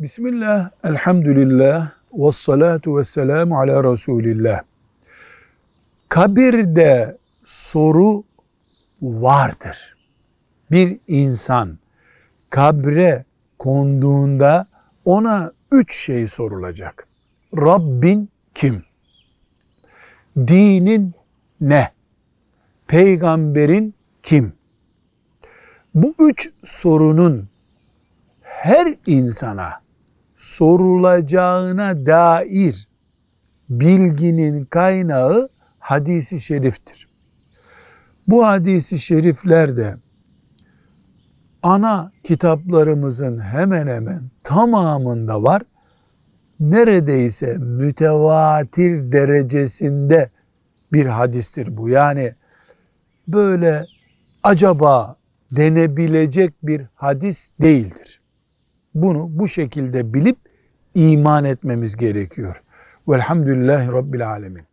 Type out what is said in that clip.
Bismillah, elhamdülillah, ve salatu ve selamu ala Resulillah. Kabirde soru vardır. Bir insan kabre konduğunda ona üç şey sorulacak. Rabbin kim? Dinin ne? Peygamberin kim? Bu üç sorunun her insana sorulacağına dair bilginin kaynağı hadisi şeriftir. Bu hadisi şerifler de ana kitaplarımızın hemen hemen tamamında var. Neredeyse mütevatir derecesinde bir hadistir bu. Yani böyle acaba denebilecek bir hadis değildir. Bunu bu şekilde bilip iman etmemiz gerekiyor. Velhamdülillahi Rabbil Alemin.